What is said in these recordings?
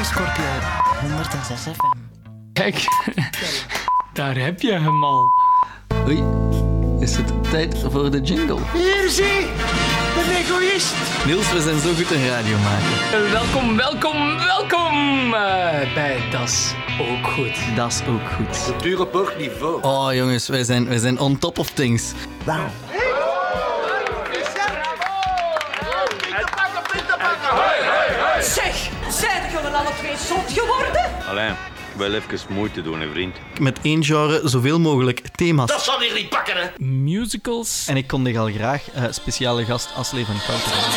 Radio Scorpio 106 FM. Kijk, daar heb je hem al. Oei, is het tijd voor de jingle? Hier zie, de egoïst. Niels, we zijn zo goed een radio maken. Welkom, welkom, welkom eh, bij Das Ook Goed. Dat is ook goed. Cultuur op hoog niveau. Oh jongens, wij zijn, wij zijn on top of things. Wauw. Zeg, zijn jullie alle twee zot geworden? Alleen, wel even moeite doen, hè, vriend. Met één genre zoveel mogelijk thema's. Dat zal hier niet pakken, hè. Musicals. En ik kondig al graag eh, speciale gast Aslee van Kouter aan.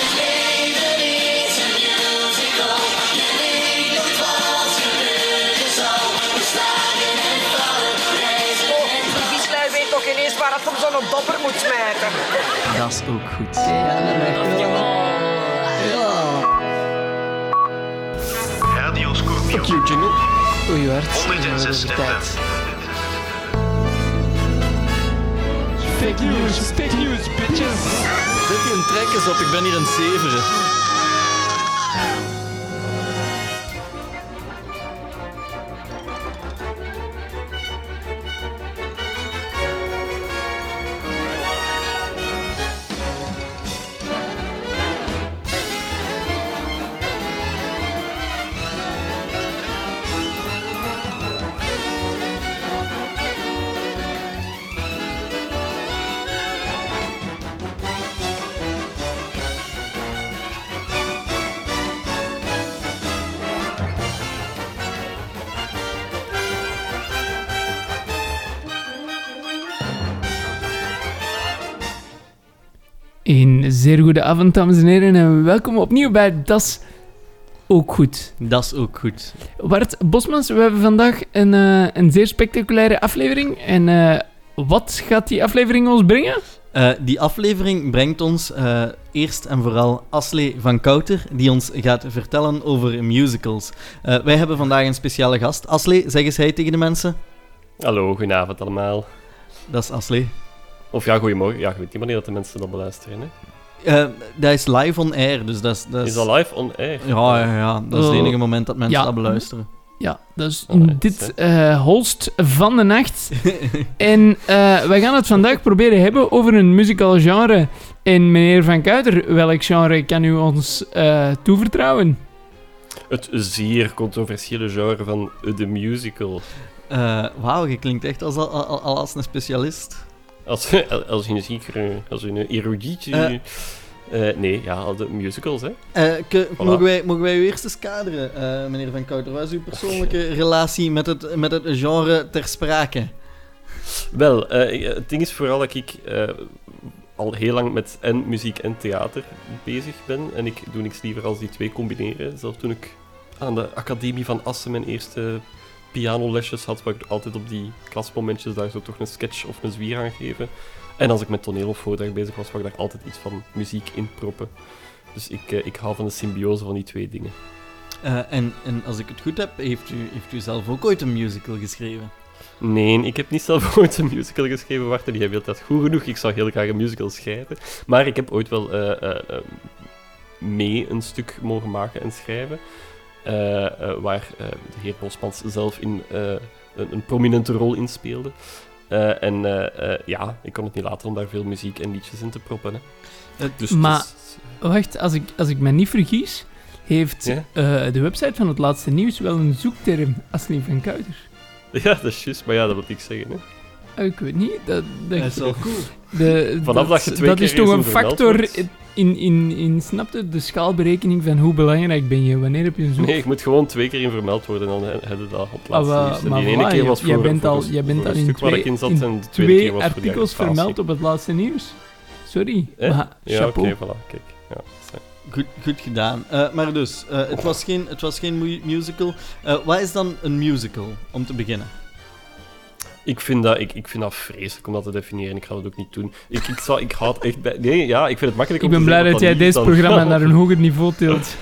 Die vislui weet toch ineens waar het om zo'n dopper moet smijten. Dat is ook goed. Oei, waard. 106 tijd. Fake news, fake news, bitches. Zet je een trek eens op, ik ben hier een zeveren. Een zeer goede avond, dames en heren, en welkom opnieuw bij Das Ook Goed. Dat is ook goed. Bart Bosmans, we hebben vandaag een, eh, een zeer spectaculaire aflevering. En eh, wat gaat die aflevering ons brengen? Eh, die aflevering brengt ons eh, eerst en vooral Aslee van Kouter, die ons gaat vertellen over musicals. Eh, wij hebben vandaag een speciale gast. Aslee, zeg eens hij tegen de mensen. Hallo, goedenavond allemaal. Dat is Aslee. Of ja, goedemorgen. Ja, je weet niet wanneer dat de mensen dat beluisteren. Hè? Eh, dat is live on air, dus dat is... Dat Is dat live on air? Ja, ja, ja, dat is het Oh. enige moment dat mensen Ja. dat beluisteren. Ja, dus Alright, dit eh holst van de nacht. en eh wij gaan het vandaag proberen hebben over een musical genre. En meneer Van Kuiter, welk genre kan u ons eh, toevertrouwen? Het zeer controversiële genre van de musical. Eh, Wauw, je klinkt echt als, al, al- al als een specialist. Als, als je een zeker, als je een erudiet... Eh. eh, nee, ja, de musicals, hè. Eh, ke- Voilà. mogen, wij, mogen wij u eerst eens kaderen, meneer Van Kouter? Wat is uw persoonlijke relatie met het, met het genre ter sprake? Wel, het ding is vooral dat ik al heel lang met en muziek en theater bezig ben. En ik doe niks liever als die twee combineren. Zelfs toen ik aan de Academie van Assen mijn eerste pianolesjes had, waar ik altijd op die klasmomentjes daar zo toch een sketch of een zwier aan geven. En als ik met toneel of voordracht bezig was, wou ik daar altijd iets van muziek in proppen. Dus ik, eh, ik hou van de symbiose van die twee dingen. Eh, en, en als ik het goed heb, heeft u, heeft u zelf ook ooit een musical geschreven? Nee, ik heb niet zelf ooit een musical geschreven, Warte. Die weet dat goed genoeg. Ik zou heel graag een musical schrijven. Maar ik heb ooit wel eh, mee een stuk mogen maken en schrijven. Eh, eh, waar eh, de heer Bosmans zelf in een, een prominente rol in speelde. En ja, ik kon het niet laten om daar veel muziek en liedjes in te proppen. Hè. Dus maar- Wacht, als ik, als ik me niet vergis, heeft Ja? de website van het laatste nieuws wel een zoekterm, Asli van Kuiter. ja, dat is juist, maar ja, dat wil ik zeggen. Hè. Ah, ik weet niet, dat, dat, Dat is wel cool. de, Vanaf dat je twee dat keer is toch een factor in, in, in, snapte, de schaalberekening van hoe belangrijk ben je, wanneer heb je een zoek... Nee, ik moet gewoon twee keer in vermeld worden en dan he- hebben we dat op het Ah, laatste. En maar die ene keer was jij voor, bent voor al, een- jij bent voor al een in stuk waar twee, ik in zat in en de tweede twee keer was voor de artikels vermeld op het laatste nieuws. Sorry, Eh? maar Ja, oké, voilà, kijk. Ja. Goed, goed gedaan. Eh, maar dus, eh, het, was geen, het was geen mu- musical. Eh, wat is dan een musical, om te beginnen? Ik vind, dat, ik, ik vind dat vreselijk om dat te definiëren. Ik ga dat ook niet doen. Ik, ik, zou, ik houd echt bij... Nee, ja, ik vind het makkelijk Ik om ben te blij dat jij deze programma naar een hoger niveau tilt.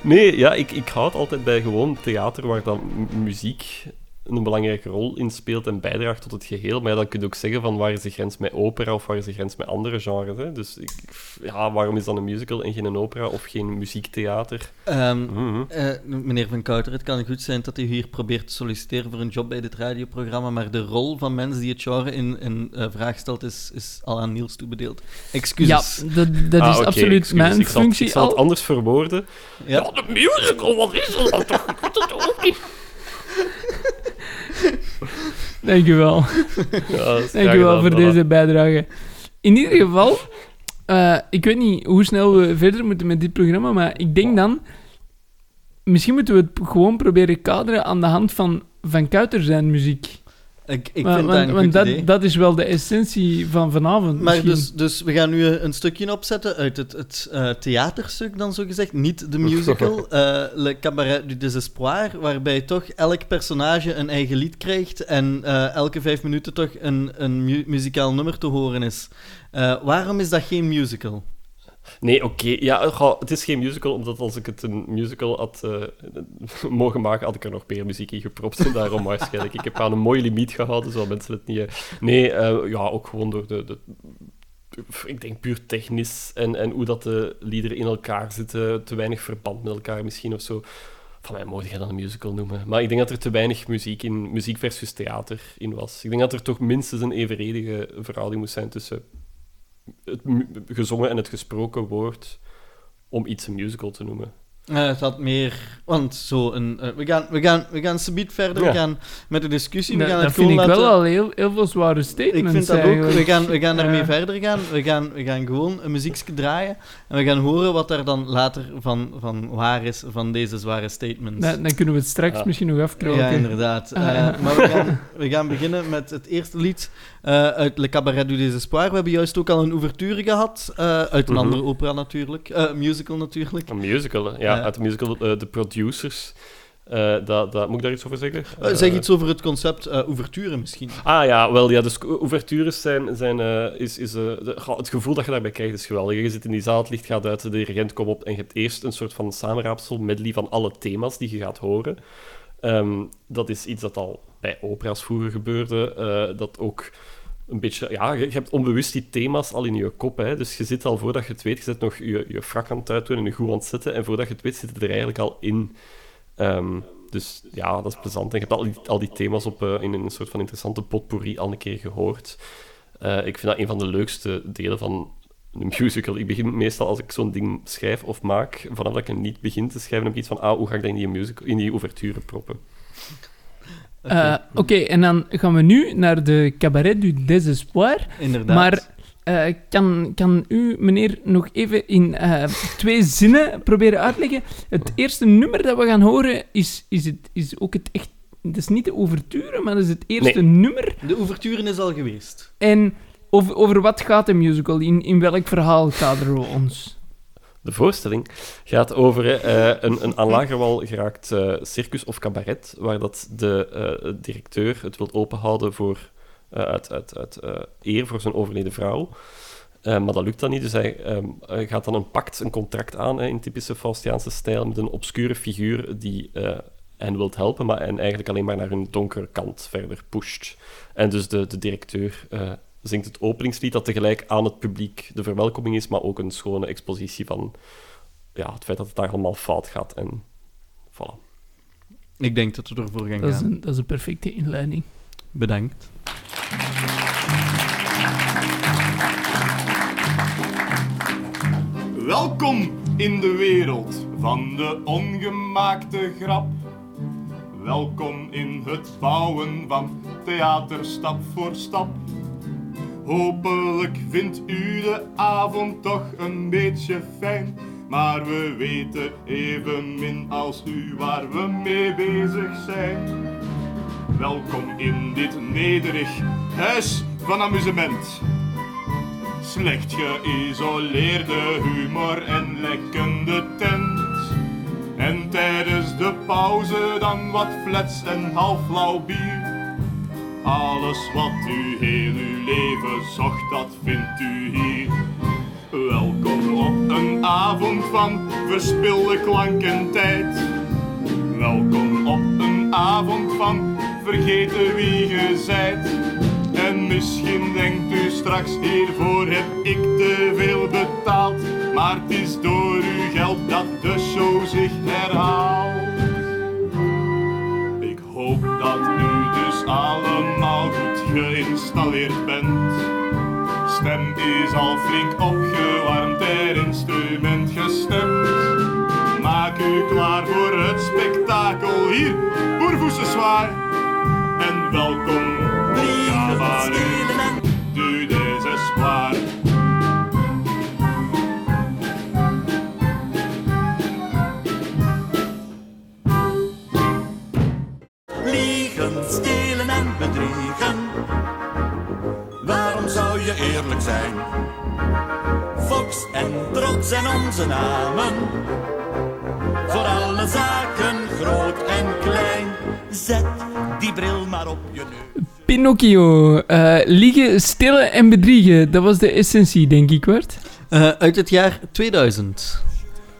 Nee, ja, ik, ik houd altijd bij gewoon theater waar dan muziek een belangrijke rol in speelt en bijdraagt tot het geheel. Maar ja, dan kun je ook zeggen van waar is de grens met opera of waar is de grens met andere genres. Hè? Dus ik, ja, waarom is dan een musical en geen een opera of geen muziektheater? Ehm, Mhm. eh, meneer Van Kouter, het kan goed zijn dat u hier probeert te solliciteren voor een job bij dit radioprogramma, maar de rol van mensen die het genre in, in eh, vraag stelt is, is al aan Niels toebedeeld. Ja, Excuses. dat, dat Ah, is absoluut excuses. mijn ik zal, functie Ik zal het anders verwoorden. Ja. Ja, de musical, wat is dat dan toch? Ik weet het ook niet. Dank u wel. Ja, dat is Dank graag u wel gedaan, voor voilà. deze bijdrage. In ieder geval, eh, ik weet niet hoe snel we verder moeten met dit programma, maar ik denk dan... Misschien moeten we het gewoon proberen kaderen aan de hand van Van Kuiter zijn muziek. Ik, ik Maar- vind want dat een want goed dat, idee. dat is wel de essentie van vanavond. Maar misschien. dus, dus we gaan nu een stukje opzetten uit het, het eh, theaterstuk, dan zo gezegd. Niet de musical, eh, Le Cabaret du Désespoir, waarbij toch elk personage een eigen lied krijgt en eh, elke vijf minuten toch een, een mu- muzikaal nummer te horen is. Eh, waarom is dat geen musical? Nee, oké. Ja, goh, het is geen musical, omdat als ik het een musical had eh, mogen maken, had ik er nog meer muziek in gepropt. Daarom waarschijnlijk. Ik heb aan een mooi limiet gehouden, zodat mensen het niet... eh, Nee, eh, ja, ook gewoon door de... ik denk puur technisch en, en hoe dat de liederen in elkaar zitten, te weinig verband met elkaar misschien of zo. Van mij mogen je dat een musical noemen. Maar ik denk dat er te weinig muziek in, muziek versus theater in was. Ik denk dat er toch minstens een evenredige verhouding moest zijn tussen het gezongen en het gesproken woord om iets een musical te noemen. Eh, het had meer... Want zo een... eh, we, gaan, we, gaan, we gaan subiet verder, Ja. we gaan met de discussie, we gaan dat het vind ik wel al heel, heel veel zware Ik statements vind dat ook. We gaan, we gaan daarmee Ja. verder gaan. We gaan, we gaan gewoon een muziekje draaien. En we gaan horen wat daar dan later van, van waar is, van deze zware statements. Dan, dan kunnen we het straks Ja. misschien nog afkroken. ja, inderdaad. Ah, Eh, maar we gaan, we gaan beginnen met het eerste lied eh, uit Le Cabaret du Désespoir. We hebben juist ook al een ouverture gehad. eh, uit een Mhm. andere opera natuurlijk. Eh, musical natuurlijk. Een musical, ja, Ja. uit de musical eh, The Producers. Eh, dat, dat, moet ik daar iets over zeggen? Eh, Eh, zeg iets over het concept eh ouverture misschien. Ah ja, wel ja, dus ouvertures zijn, zijn eh, is, is, eh, de- het gevoel dat je daarbij krijgt is geweldig. Je zit in die zaal, het licht gaat uit, de dirigent komt op en je hebt eerst een soort van samenraapsel, medley van alle thema's die je gaat horen. Ehm, dat is iets dat al bij opera's vroeger gebeurde, eh, dat ook een beetje... Ja, je, hebt onbewust die thema's al in je kop, hè. Dus je zit al, voordat je het weet, je zit nog je, je frak aan het uitdoen en je goed aan het zetten, en voordat je het weet, zit het er eigenlijk al in. Ehm, dus ja, dat is plezant. En je hebt al die, al die thema's op, eh, in een soort van interessante potpourri al een keer gehoord. Eh, ik vind dat een van de leukste delen van een musical. Ik begin meestal als ik zo'n ding schrijf of maak, vanaf dat ik het niet begin te schrijven, heb ik iets van, ah, hoe ga ik dat in die, musical, in die ouverture proppen? Eh, Oké, en dan gaan we nu naar de Cabaret du Désespoir. Inderdaad. Maar eh, kan, kan u, meneer, nog even in eh, twee zinnen proberen uitleggen? Het eerste nummer dat we gaan horen is, is, het, is ook het echt... Het is niet de ouverture, maar dat is het eerste nummer. De ouverture is al geweest. En over, over wat gaat de musical? In, in welk verhaal kaderen we ons? De voorstelling gaat over eh, een, een aan lager wal geraakt eh, circus of cabaret, waar dat de eh, directeur het wil openhouden voor, uit, uit, uit eer voor zijn overleden vrouw. Maar dat lukt dan niet, dus hij ehm, hij gaat dan een pact, een contract aan, hè, in typische Faustiaanse stijl, met een obscure figuur die hen wilt helpen, maar hen eigenlijk alleen maar naar hun donkere kant verder pusht. En dus de, de directeur zingt het openingslied dat tegelijk aan het publiek de verwelkoming is, maar ook een schone expositie van ja, het feit dat het daar allemaal fout gaat. En voilà. Ik denk dat we ervoor gaan Dat is gaan. een, dat is een perfecte inleiding. Bedankt. Welkom in de wereld van de ongemaakte grap. Welkom in het bouwen van theater stap voor stap. Hopelijk vindt u de avond toch een beetje fijn. Maar we weten evenmin als u waar we mee bezig zijn. Welkom in dit nederig huis van amusement. Slecht geïsoleerde humor en lekkende tent. En tijdens de pauze dan wat flats en halflauw bier. Alles wat u heel uw leven zocht, dat vindt u hier. Welkom op een avond van verspilde klank en tijd. Welkom op een avond van vergeten wie je zijt. En misschien denkt u straks, hiervoor heb ik te veel betaald. Maar het is door uw geld dat de show zich herhaalt. Ik hoop dat u allemaal goed geïnstalleerd bent. Stem is al flink opgewarmd, per instrument gestemd. Maak u klaar voor het spektakel hier, boervoesten zwaar. En welkom, ga en trots zijn onze namen. Voor alle zaken, groot en klein. Zet die bril maar op je neus. Pinocchio. eh, liegen, stillen en bedriegen. Dat was de essentie, denk ik, Wart. Eh, uit het jaar 2000.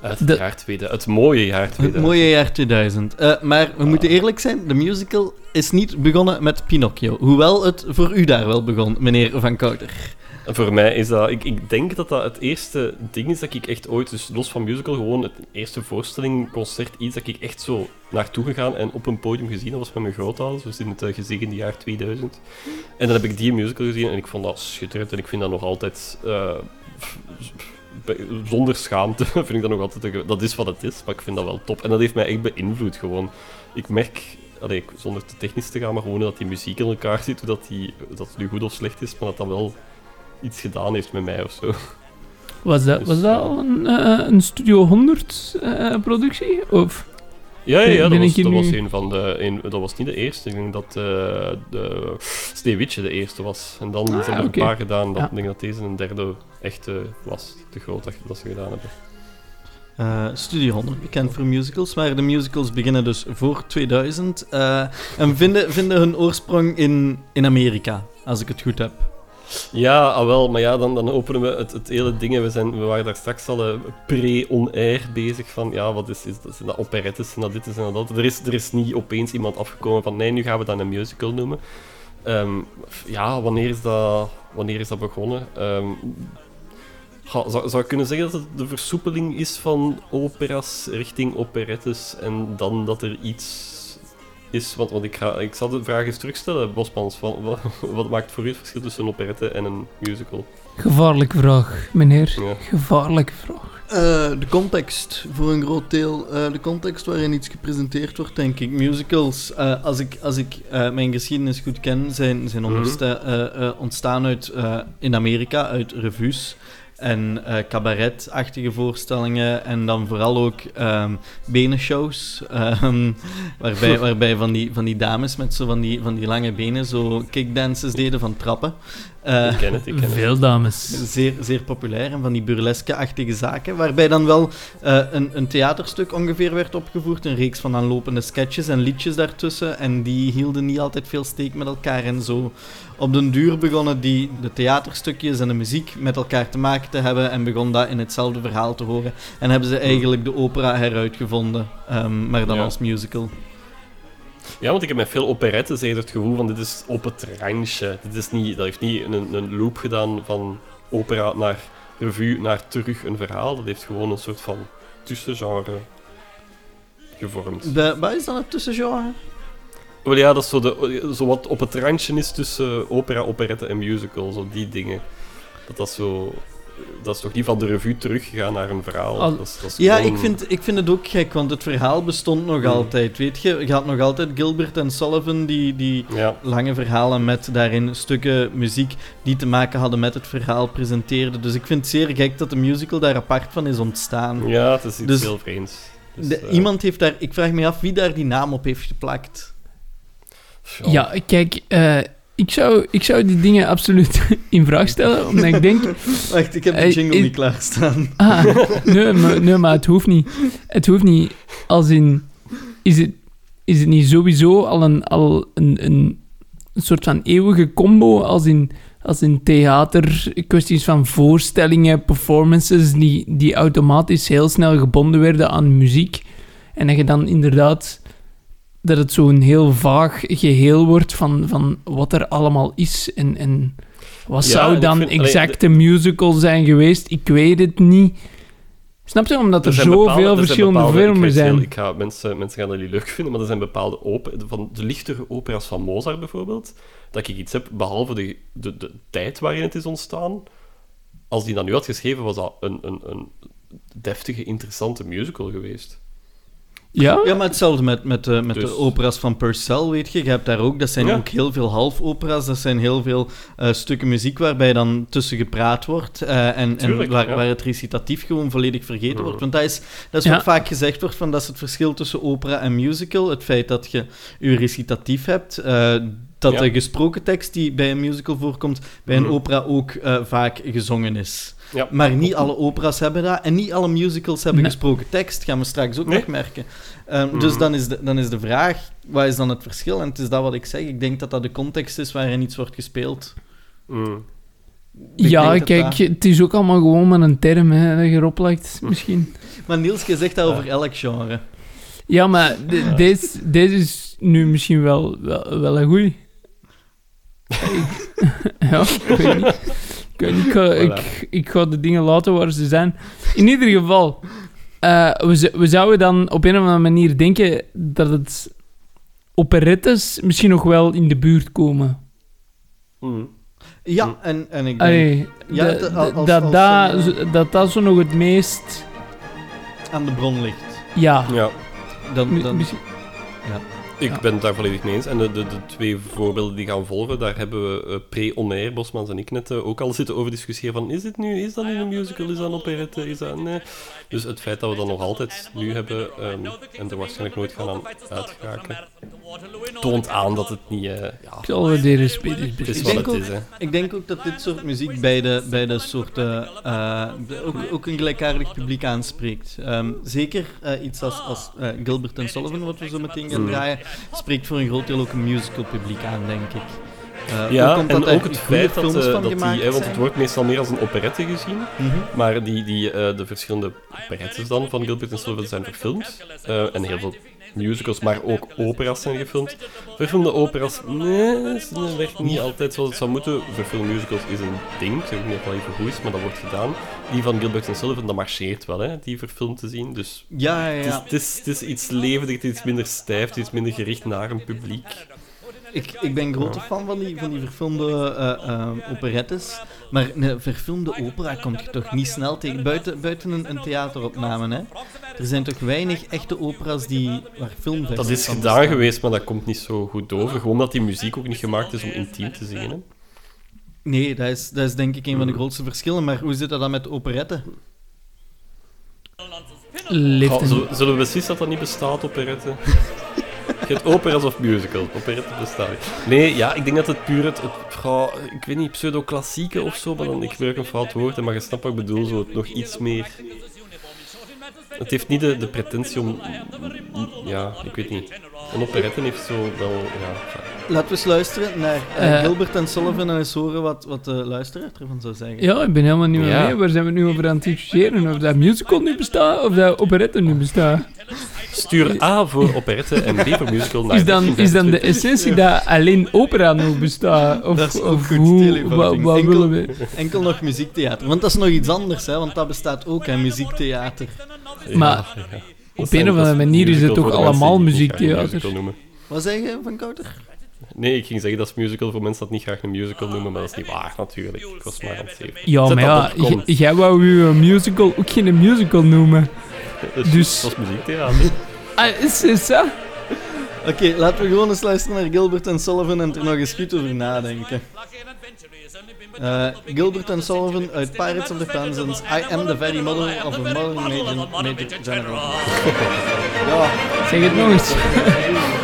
Uit het De- jaar 2000. Het mooie jaar 2000. Het mooie jaar 2000. Eh, maar we moeten eerlijk zijn, de musical is niet begonnen met Pinocchio. Hoewel het voor u daar wel begon, meneer Van Kouter. Voor mij is dat... Ik, ik denk dat dat het eerste ding is dat ik echt ooit... Dus los van musical, gewoon het eerste voorstelling, concert, iets dat ik echt zo naartoe gegaan en op een podium gezien. Dat was met mijn grootouders, dus in het uh, gezegende jaar 2000. En dan heb ik die musical gezien en ik vond dat schitterend. En ik vind dat nog altijd... eh, zonder schaamte vind ik dat nog altijd... Dat is wat het is, maar ik vind dat wel top. En dat heeft mij echt beïnvloed gewoon. Ik merk... Allee, zonder te technisch te gaan, maar gewoon dat die muziek in elkaar zit, hoe dat, die, dat het nu goed of slecht is, maar dat dat wel iets gedaan heeft met mij of zo. Was dat, Dus, was dat al een, eh, een Studio 100 eh, productie? Of? Ja, ja, ja dat, was, een van de. Een, dat was niet de eerste. Ik denk dat eh de de eerste was. En dan Ah, zijn er een paar gedaan. Dat, Ja. Ik denk dat deze een derde echte was. Te groot dat, dat ze gedaan hebben. Eh Studio 100, bekend voor musicals, maar de musicals beginnen dus voor 2000 eh, en vinden, vinden hun oorsprong in, in Amerika, als ik het goed heb. Ja, ah, wel, maar ja, dan, dan openen we het, het hele ding. We, zijn, we waren daar straks al eh, pre-on-air bezig van, ja, wat is, is dat? Zijn dat operettes en dat dit en dat? Er is, er is niet opeens iemand afgekomen van, nee, nu gaan we dat een musical noemen. Ehm, ja, wanneer is dat, wanneer is dat begonnen? Ehm, zou, zou ik kunnen zeggen dat het de versoepeling is van operas richting operettes en dan dat er iets is, want, want ik, ga, ik zal de vraag eens terugstellen, Bosmans, van, wat, wat maakt voor u het verschil tussen een operette en een musical? Gevaarlijke vraag, meneer. Ja. Gevaarlijke vraag. Eh, de context, voor een groot deel. eh, de context waarin iets gepresenteerd wordt, denk ik. Musicals, eh, als ik, als ik eh, mijn geschiedenis goed ken, zijn, zijn eh, ontstaan uit, eh, in Amerika uit revues en eh cabaretachtige voorstellingen. En dan vooral ook ehm benenshows, ehm, waarbij, waarbij van, die, van die dames met zo van die, van die lange benen zo kickdances deden van trappen. Eh, ik ken het, ik ken het. Veel dames. Zeer, zeer populair en van die burlesque-achtige zaken, waarbij dan wel eh, een, een theaterstuk ongeveer werd opgevoerd, een reeks van aanlopende sketches en liedjes daartussen, en die hielden niet altijd veel steek met elkaar en zo. Op den duur begonnen die, de theaterstukjes en de muziek met elkaar te maken te hebben en begon dat in hetzelfde verhaal te horen. En hebben ze eigenlijk de opera heruitgevonden, ehm, maar dan Ja. als musical. Ja, want ik heb met veel operetten het gevoel van dit is op het randje. Dit is niet, dat heeft niet een, een loop gedaan van opera naar revue naar terug een verhaal. Dat heeft gewoon een soort van tussengenre gevormd. De, wat is dan het tussengenre? Wel ja, dat is zo, de, zo wat op het randje is tussen opera, operette en musical. Zo die dingen. Dat dat zo... Dat is toch niet van de revue teruggegaan naar een verhaal. Al- dat is, dat is Ja, gewoon- ik vind, ik vind het ook gek, want het verhaal bestond nog Mm. altijd. Weet je, je had nog altijd Gilbert en Sullivan die, die Ja, lange verhalen met daarin stukken muziek die te maken hadden met het verhaal presenteerden. Dus ik vind het zeer gek dat de musical daar apart van is ontstaan. ja, het is iets Dus- heel vreemds. Dus, De- eh, iemand heeft daar, ik vraag me af wie daar die naam op heeft geplakt. Ja, kijk, eh, ik, zou, ik zou die dingen absoluut in vraag stellen, omdat ik denk... Wacht, ik heb de jingle niet klaarstaan. Ah, nee, maar, nee, maar het hoeft niet. Het hoeft niet. Als in... Is het, is het niet sowieso al een, al een, een, een soort van eeuwige combo als in, als in theater, kwesties van voorstellingen, performances, die, die automatisch heel snel gebonden werden aan muziek. En dat je dan inderdaad dat het zo'n heel vaag geheel wordt van, van wat er allemaal is en, en wat Ja, zou dan allee, exact een musical zijn geweest. Ik weet het niet. Snap je? Omdat er, bepaalde- zoveel er zijn verschillende bepaalde- vormen zijn. Ik ga, mensen, mensen gaan dat niet leuk vinden, maar er zijn bepaalde oper, van de lichtere opera's van Mozart bijvoorbeeld, dat ik iets heb, behalve de, de, de tijd waarin het is ontstaan. Als die dat nu had geschreven, was dat een, een, een deftige, interessante musical geweest. Ja? Ja, maar hetzelfde met, met, eh, met Dus- de opera's van Purcell, weet je. Je hebt daar ook, dat zijn Ja. ook heel veel halfopera's. Dat zijn heel veel eh, stukken muziek waarbij dan tussen gepraat wordt. eh, en en waar, ja. waar het recitatief gewoon volledig vergeten wordt. Want dat is, dat is Ja. wat vaak gezegd wordt, van, dat is het verschil tussen opera en musical. Het feit dat je je recitatief hebt... eh, dat Ja. de gesproken tekst die bij een musical voorkomt, bij een Mhm. opera ook eh, vaak gezongen is. Ja. Maar niet alle opera's hebben dat. En niet alle musicals hebben Nee. gesproken tekst. Gaan we straks ook Nee. nog merken. Ehm, Dus Mhm. dan is, de, dan is de vraag, wat is dan het verschil? En het is dat wat ik zeg. Ik denk dat dat de context is waarin iets wordt gespeeld. Mm. Ik Ja, kijk, dat- het is ook allemaal gewoon met een term hè, dat je erop legt, misschien. Maar Niels, je zegt dat over elk genre. Ja, maar de- deze, deze is nu misschien wel, wel, wel een goeie. ja, ik weet niet. Ik, weet niet, ik, ga, ik, ga de dingen laten waar ze zijn. In ieder geval, eh, we, zouden dan op een of andere manier denken dat het operettes misschien nog wel in de buurt komen. Mm. Ja, en, en ik denk... Allee, Ja, de- de- de- als- als dat, dat, eh, zo- dat dat zo nog het meest... aan de bron ligt. Ja, Ja, Dan, dan, misschien- ik Ja. ben het daar volledig mee eens. En de, de, de twee voorbeelden die gaan volgen, daar hebben we eh, pre-on-air, Bosmans en ik net eh, ook al zitten over discussiëren van is dit nu, is dat nu een musical, is dat een operette, is dat... Nee. Dus het feit dat we dat nog altijd nu hebben ehm, en er waarschijnlijk nooit gaan aan uitgeraken, toont aan dat het niet... eh, ja, ik zal het beter het is wat het is, hè. ik denk ook dat dit soort muziek bij de, bij de soorten... eh, de- ook, ook een gelijkaardig publiek aanspreekt. Ehm, zeker eh, iets als, als eh, Gilbert en Sullivan, wat we zo meteen gaan Mm. draaien, spreekt voor een groot deel ook een musical publiek aan, denk ik. Eh, Ja, en ook het feit dat, dat die... hè, want het wordt meestal meer als een operette gezien, Mhm. maar die, die, eh, de verschillende operettes dan van Gilbert en Sullivan zijn verfilmd. Eh, en heel veel musicals, maar ook opera's zijn gefilmd. Verfilmde opera's, nee, dat werkt niet altijd zoals het zou moeten. Verfilmde musicals is een ding, ik zeg niet dat het wel even goed is, maar dat wordt gedaan. Die van Gilbert en Sullivan, dat marcheert wel, hè, die verfilmd te zien. Dus Ja, ja, het, is, ja. het, is, het is iets levendig, het is iets minder stijf, het is minder gericht naar een publiek. Ik, ik ben grote fan van die, van die verfilmde eh, eh, operettes. Maar een verfilmde opera komt je toch niet snel tegen. Buiten, buiten een, een theateropname, hè. Er zijn toch weinig echte opera's die, waar filmversies Dat is gedaan geweest, maar dat komt niet zo goed over. Gewoon dat die muziek ook niet gemaakt is om intiem te zingen. Hè. Nee, dat is, dat is denk ik een van de grootste verschillen. Maar hoe zit dat dan met operetten? Leeft zullen, we beslissen dat dat niet bestaat, operette? Je hebt operas of musical. Operette bestaat niet. Nee, ja, ik denk dat het puur het... ik weet niet, pseudo-klassieke of zo, maar dan, ik gebruik een fout woord, maar je snapt wat ik bedoel, zo het nog iets meer... Het heeft niet de, de pretentie om... Ja, ik weet niet. Een operette heeft zo wel... Ja, Laten we eens luisteren naar Eh. Gilbert en Sullivan en eens horen wat, wat de luisteraar ervan zou zeggen. Ja, ik ben helemaal niet meer Ja. mee. Waar zijn we nu over aan het discussiëren? Of dat musical nu bestaat, of dat operette nu bestaat. Stuur A voor operette en B voor musical naar Is dan, is dan de 1325. essentie dat alleen opera nog bestaat? Of, Dat is of goed, hoe, wat, wat Enkel- willen we? Enkel nog muziektheater. Want dat is nog iets anders, hè, want dat bestaat ook, hè, muziektheater. Ja, Maar ja. Op een of andere manier is het toch allemaal muziektheater? Wat zeg je van Kouter? Nee, ik ging zeggen dat is musical voor mensen dat niet graag een musical noemen, maar dat is niet waar natuurlijk. Ik was maar aan het zeggen. Ja, Zet maar dat ja, jij wou uw musical ook geen musical noemen. Dus... dus- Dat is muziektheater. Ah, is, is dat? Oké, laten we gewoon eens luisteren naar Gilbert en Sullivan en er nog eens goed over nadenken. Eh, Gilbert en Sullivan uit Pirates of the Penzance. I am the very model of a modern major, major general. ja, Zeg het nog eens.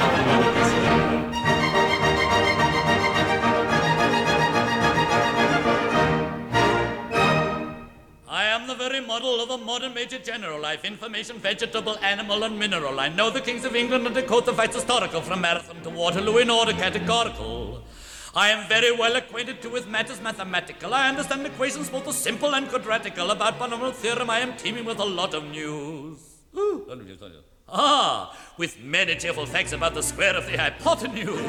model of a modern major general. Life, information, vegetable, animal, and mineral. I know the kings of England and the fights historical from Marathon to Waterloo in order categorical. I am very well acquainted too with matters mathematical. I understand equations both simple and quadratical. About binomial theorem, I am teeming with a lot of news. Ah, with many cheerful facts about the square of the hypotenuse.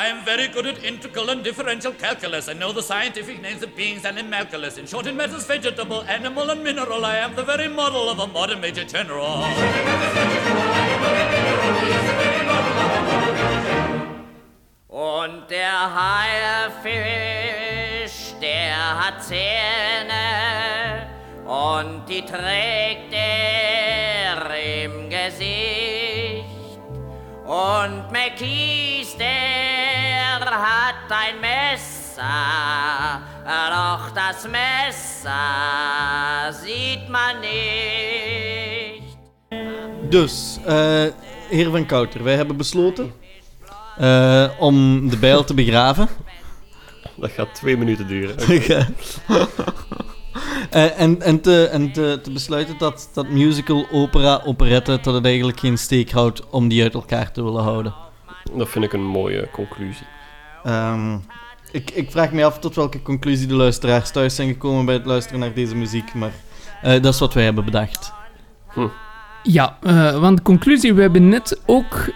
I am very good at integral and differential calculus. I know the scientific names of beings and animalculous. In short, in matters vegetable, animal, and mineral, I am the very model of a modern major general. Und der Haifisch, der hat Zähne und die trägt er im Gesicht. Und McKees, der hat ein Messer, doch das Messer sieht man nicht. Dus, eh, heer Van Kouter, wij hebben besloten eh, om de bijl te begraven. Dat gaat twee minuten duren. Eh, en en, te, en te, te besluiten dat, dat musical, opera, operette, dat het eigenlijk geen steek houdt om die uit elkaar te willen houden. Dat vind ik een mooie conclusie. Ehm, ik, ik vraag me af tot welke conclusie de luisteraars thuis zijn gekomen bij het luisteren naar deze muziek, maar eh, dat is wat wij hebben bedacht. Ja, eh, want de conclusie, we hebben net ook...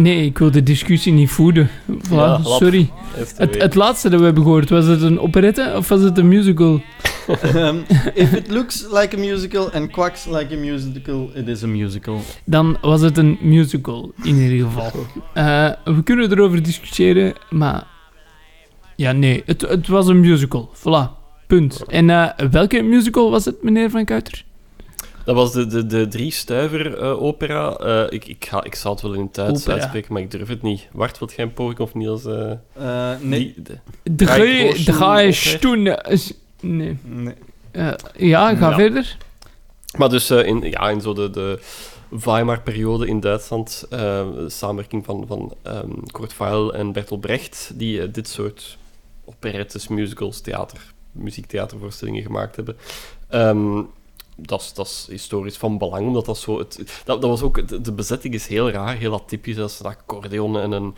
Nee, ik wil de discussie niet voeden. Voilà, Ja, sorry. Het, het laatste dat we hebben gehoord, was het een operette of was het een musical? Ehm, if it looks like a musical and quacks like a musical, it is a musical. Dan was het een musical, in ieder geval. Eh, we kunnen erover discussiëren, maar... Ja, nee, het, het was een musical. Voilà, punt. En eh, welke musical was het, meneer Van Kuiter? Dat was de, de, de drie stuiver eh, opera. Eh, ik, ik, ga, ik zou het wel in het Duits Opera. uitspreken, maar ik durf het niet. Wart, wat geen poging of Niels? eh Eh, nee. die- de- Drie, drie Nee. Nee. Eh, ja, ga Ja. verder. Maar dus eh, in, ja, in zo de, de Weimar-periode in Duitsland, samenwerking van, van ehm, Kurt Weill en Bertolt Brecht, die dit soort operettes, musicals, theater, muziektheatervoorstellingen gemaakt hebben. Ehm, dat is- dat is historisch van belang, omdat dat zo... Het, dat, dat was ook... De, de bezetting is heel raar, heel atypisch. Dat is een accordeon en een...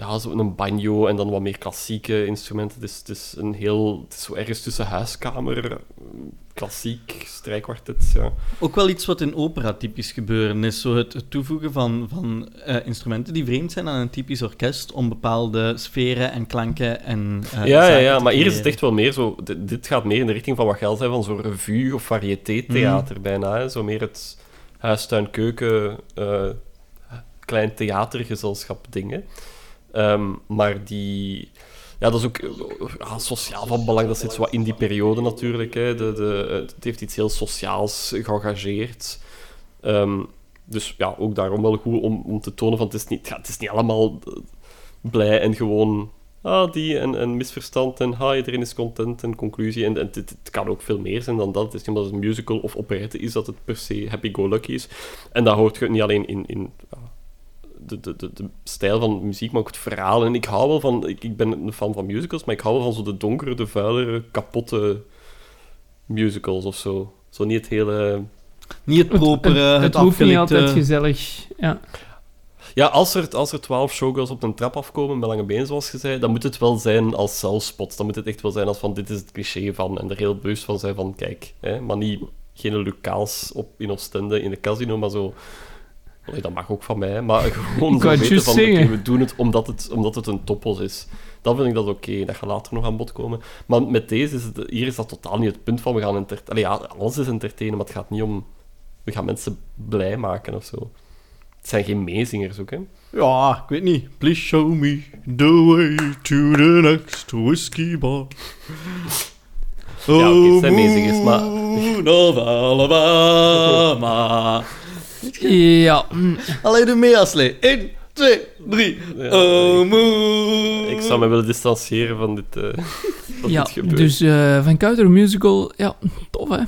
Ja, zo een banjo en dan wat meer klassieke instrumenten. Is, het is een heel... Het is zo ergens tussen huiskamer, klassiek, strijkkwartet, ja. Ook wel iets wat in opera typisch gebeuren is, zo het, het toevoegen van, van eh, instrumenten die vreemd zijn aan een typisch orkest om bepaalde sferen en klanken en eh, ja, ja, ja, maar hier is het echt wel meer zo... Dit, dit gaat meer in de richting van wat al zei, van zo'n revue of variété-theater bijna. Hè? Zo meer het huis-tuin-keuken, eh, klein theatergezelschap dingen. Ehm, maar die... Ja, dat is ook sociaal van belang. Dat zit zo in die periode natuurlijk. Hè. De, de, het heeft iets heel sociaals geëngageerd. Ehm, dus ja, ook daarom wel goed om, om te tonen van het is niet, het is niet allemaal eh, blij en gewoon ah, die en, en misverstand en ha, iedereen is content en conclusie. En, het, kan ook veel meer zijn dan dat. Het is niet omdat het een musical of operette is dat het per se happy-go-lucky is. En dat hoort je niet alleen in, in de, de, de, de stijl van muziek, maar ook het verhaal. En ik hou wel van... Ik, ik ben een fan van musicals, maar ik hou wel van zo de donkere, de vuilere, kapotte musicals of zo. Zo niet het hele... Niet het propere, het, het hoeft niet altijd gezellig. Ja. Ja, als er, als er twaalf showgirls op een trap afkomen met lange benen, zoals je zei, dan moet het wel zijn als zelfspot. Dan moet het echt wel zijn als van, dit is het cliché van. En er heel bewust van zijn van, kijk, hè, maar niet geen Lucaals op in Oostende in de casino, maar zo... Allee, dat mag ook van mij, maar gewoon Ik zo weten van, oké, we doen het omdat het, omdat het een toppos is. Dan vind ik dat oké, dat gaat later nog aan bod komen. Maar met deze is het, hier is dat totaal niet het punt van, we gaan entertainen. ja, alles is entertainen, maar het gaat niet om... We gaan mensen blij maken of zo. Het zijn geen meezingers ook, hè. Ja, ik weet niet. Please show me the way to the next whiskey bar. Ja, oké, het zijn meezingers, maar... Moon of Alabama. Ja. mm, Allee, doe mee, Aslee. 1, 2, 3. Oh, moon. Ik zou me willen distancieren van dit, eh van ja, dit gebeuren. dus eh, Van Kuiter musical, ja, tof hè.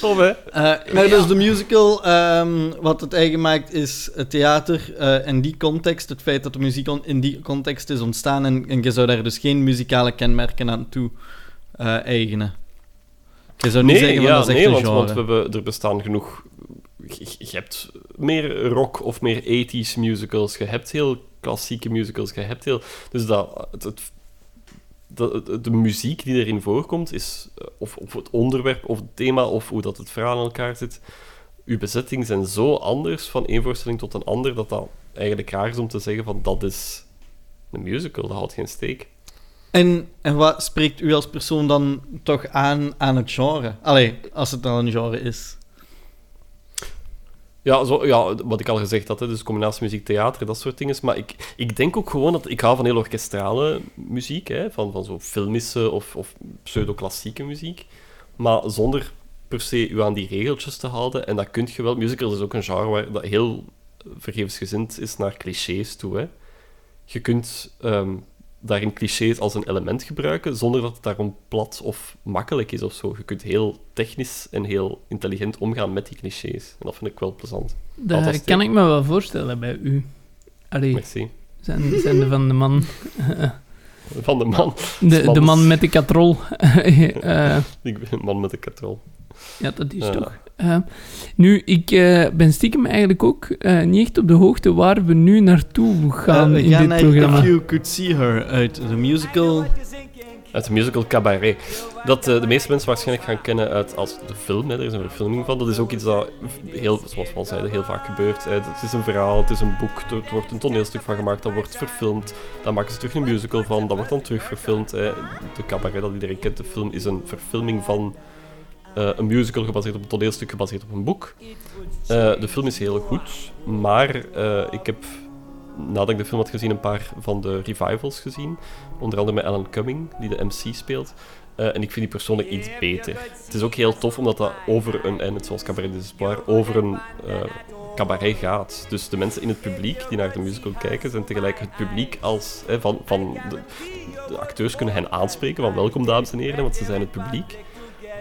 Tof, hè? Eh, maar dus de musical, ehm, wat het eigen maakt, is het theater. eh in die context, het feit dat de muziek on- in die context is ontstaan. En, en je zou daar dus geen muzikale kenmerken aan toe eh, eigenen. Je zou niet Nee, zeggen van ja, dat is echt nee een want, want we hebben, er bestaan genoeg... Je, hebt meer rock of meer 80s musicals. Je hebt heel klassieke musicals. Je hebt heel... Dus dat, de, muziek die erin voorkomt, is, eh, of, of het onderwerp of het thema, of hoe dat het verhaal in elkaar zit, uw bezetting zijn zo anders van één voorstelling tot een ander, dat dat eigenlijk raar is om te zeggen van dat is een musical, dat houdt geen steek. En, en wat spreekt u als persoon dan toch aan aan het genre? Allee, als het dan een genre is. Ja, zo, ja, wat ik al gezegd had, hè, dus combinatie muziek, theater, dat soort dingen. Maar ik, ik denk ook gewoon dat... Ik hou van heel orkestrale muziek, hè, van, van zo filmische of, of pseudo-klassieke muziek. Maar zonder per se u aan die regeltjes te houden. En dat kun je wel. Musical is ook een genre waar dat heel vergevensgezind is naar clichés toe. Je kunt ehm, daarin clichés als een element gebruiken, zonder dat het daarom plat of makkelijk is of zo. Je kunt heel technisch en heel intelligent omgaan met die clichés. En dat vind ik wel plezant. Dat kan ik me wel voorstellen bij u. Allee, Merci. zijn, zijn de van de man... Van de man. De, de man met de katrol. Eh, Ik ben een man met een katrol. ja, dat is toch. Eh, nu, ik eh, ben stiekem eigenlijk ook eh, niet echt op de hoogte waar we nu naartoe gaan we in gaan dit naar programma. If You Could See Her uit de musical. Uit de musical Cabaret. Dat de meeste mensen waarschijnlijk gaan kennen uit als de film. Hè. Er is een verfilming van. Dat is ook iets dat, heel, zoals we al zeiden, heel vaak gebeurt. Hè. Het is een verhaal, het is een boek, er wordt een toneelstuk van gemaakt, dat wordt verfilmd. Dan maken ze terug een musical van, dat wordt dan terug verfilmd. Hè. De Cabaret dat iedereen kent, de film, is een verfilming van eh, een musical gebaseerd op een toneelstuk, gebaseerd op een boek. Eh, de film is heel goed, maar eh, ik heb nadat ik de film had gezien, een paar van de revivals gezien. Onder andere met Alan Cumming, die de MC speelt. En ik vind die persoonlijk iets beter. Het is ook heel tof, omdat dat over een, en het zoals Cabaret des Espoirs, over een cabaret gaat. Dus de mensen in het publiek die naar de musical kijken, zijn tegelijk het publiek als... Van, van de, de acteurs kunnen hen aanspreken van welkom dames en heren, want ze zijn het publiek.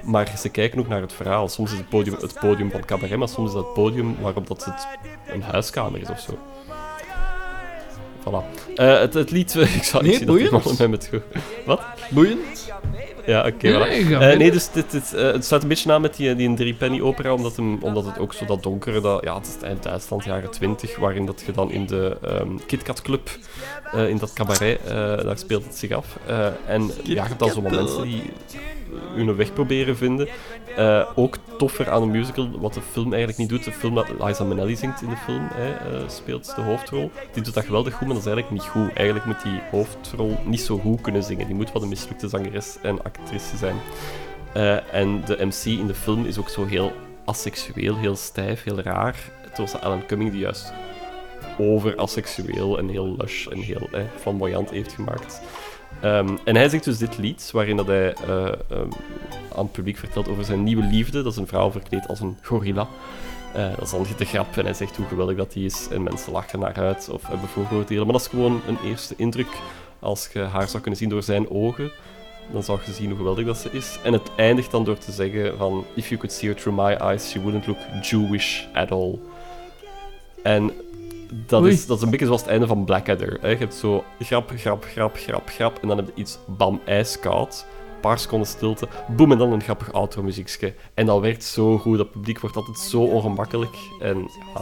Maar ze kijken ook naar het verhaal. Soms is het podium het podium van cabaret, maar soms is dat het podium waarop dat het een huiskamer is of zo. Voilà. Eh, het, het lied, ik zou Nee, niet zien dat die boeiend. met... Wat? Boeiend. Ja, oké. Voilà. Eh, nee, dus dit, dit, eh, het staat een beetje na met die, die drie penny opera, omdat, hem, omdat het ook zo dat donkere, dat, ja, het is eind Duitsland, jaren twintig, waarin dat je dan in de ehm KitKat Club, eh, in dat cabaret, daar speelt het zich af. En ja, je hebt dan zomaar mensen die hun weg proberen vinden. Eh, ook toffer aan een musical, wat de film eigenlijk niet doet. De film dat Liza Minnelli zingt in de film, eh, speelt de hoofdrol. Die doet dat geweldig goed, maar dat is eigenlijk niet goed. Eigenlijk moet die hoofdrol niet zo goed kunnen zingen. Die moet wat een mislukte zangeres en actrice zijn. Eh, en de MC in de film is ook zo heel asexueel, heel stijf, heel raar. Terwijl ze Alan Cumming die juist over asexueel en heel lush en heel flamboyant heeft gemaakt. Ehm, en hij zingt dus dit lied, waarin dat hij eh, ehm, aan het publiek vertelt over zijn nieuwe liefde. Dat is een vrouw verkleed als een gorilla. Eh, dat is dan de grap en hij zegt hoe geweldig dat die is. En mensen lachen naar uit of hebben vooroordelen. Maar dat is gewoon een eerste indruk. Als je haar zou kunnen zien door zijn ogen, dan zou je zien hoe geweldig dat ze is. En het eindigt dan door te zeggen van... If you could see her through my eyes, she wouldn't look Jewish at all. En dat Oei. is, dat is een beetje zoals het einde van Blackadder. Hè. Je hebt zo grap, grap, grap, grap, grap. En dan heb je iets bam, ijskoud. Een paar seconden stilte. Boem, en dan een grappig outro-muziekje. En dat werkt zo goed. Dat publiek wordt altijd zo ongemakkelijk. En ja...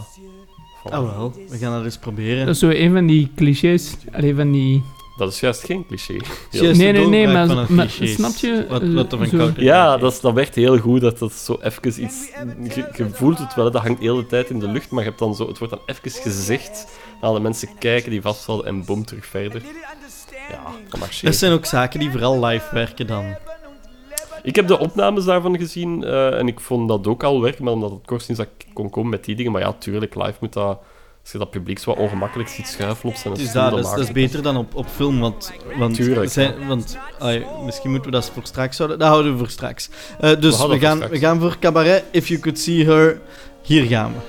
voilà. Ah wel, we gaan dat eens proberen. Dat is zo een van die clichés. Alleen van die... Dat is juist geen cliché. Nee, nee, nee, maar, snap je? Wat, eh, wat zo- koud Ja, dat, is, dat werkt heel goed. Dat, dat zo even iets... Je, je voelt het wel, dat hangt de hele tijd in de lucht, maar je hebt dan zo, het wordt dan even gezegd. Dan de mensen kijken die vastvallen en boom, terug verder. Ja, dat Er marcheert. zijn ook zaken die vooral live werken dan. Ik heb de opnames daarvan gezien eh, en ik vond dat ook al werken, maar omdat het kort is dat ik kon komen met die dingen. Maar ja, tuurlijk, live moet dat... Als je dat publiek zo wat ongemakkelijk ziet schuifelen op zijn is stoel, dat, is, dat is beter dan op, op film, want, want, Tuurlijk, zijn, want ai, misschien moeten we dat voor straks houden. Dat houden we voor straks. Eh, dus we, dat gaan, voor we straks. gaan voor cabaret. If you could see her, hier gaan we.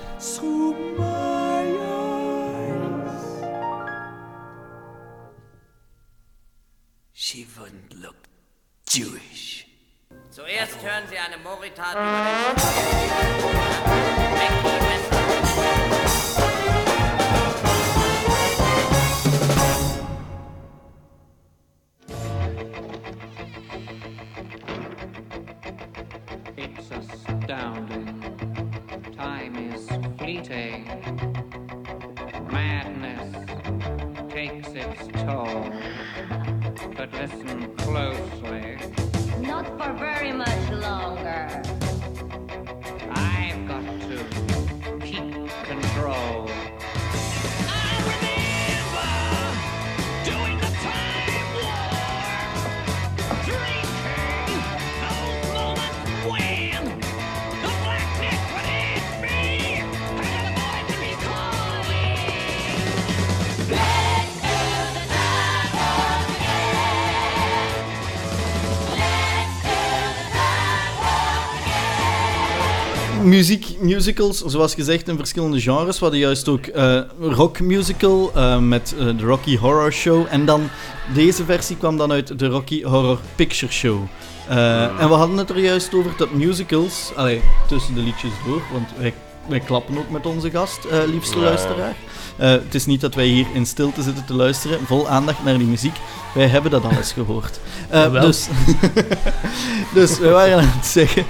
She wouldn't look Jewish. Zuerst hören Sie eine Moritat über den musicals, zoals gezegd, in verschillende genres. We hadden juist ook eh rock musical eh, met eh, de Rocky Horror Show. En dan, deze versie kwam dan uit de Rocky Horror Picture Show. Eh, En we hadden het er juist over dat musicals, allee, tussen de liedjes door, want wij, wij klappen ook met onze gast, eh, liefste luisteraar. Het is niet dat wij hier in stilte zitten te luisteren, vol aandacht naar die muziek. Wij hebben dat al eens gehoord. Eh, Jawel. dus, dus we waren aan het zeggen.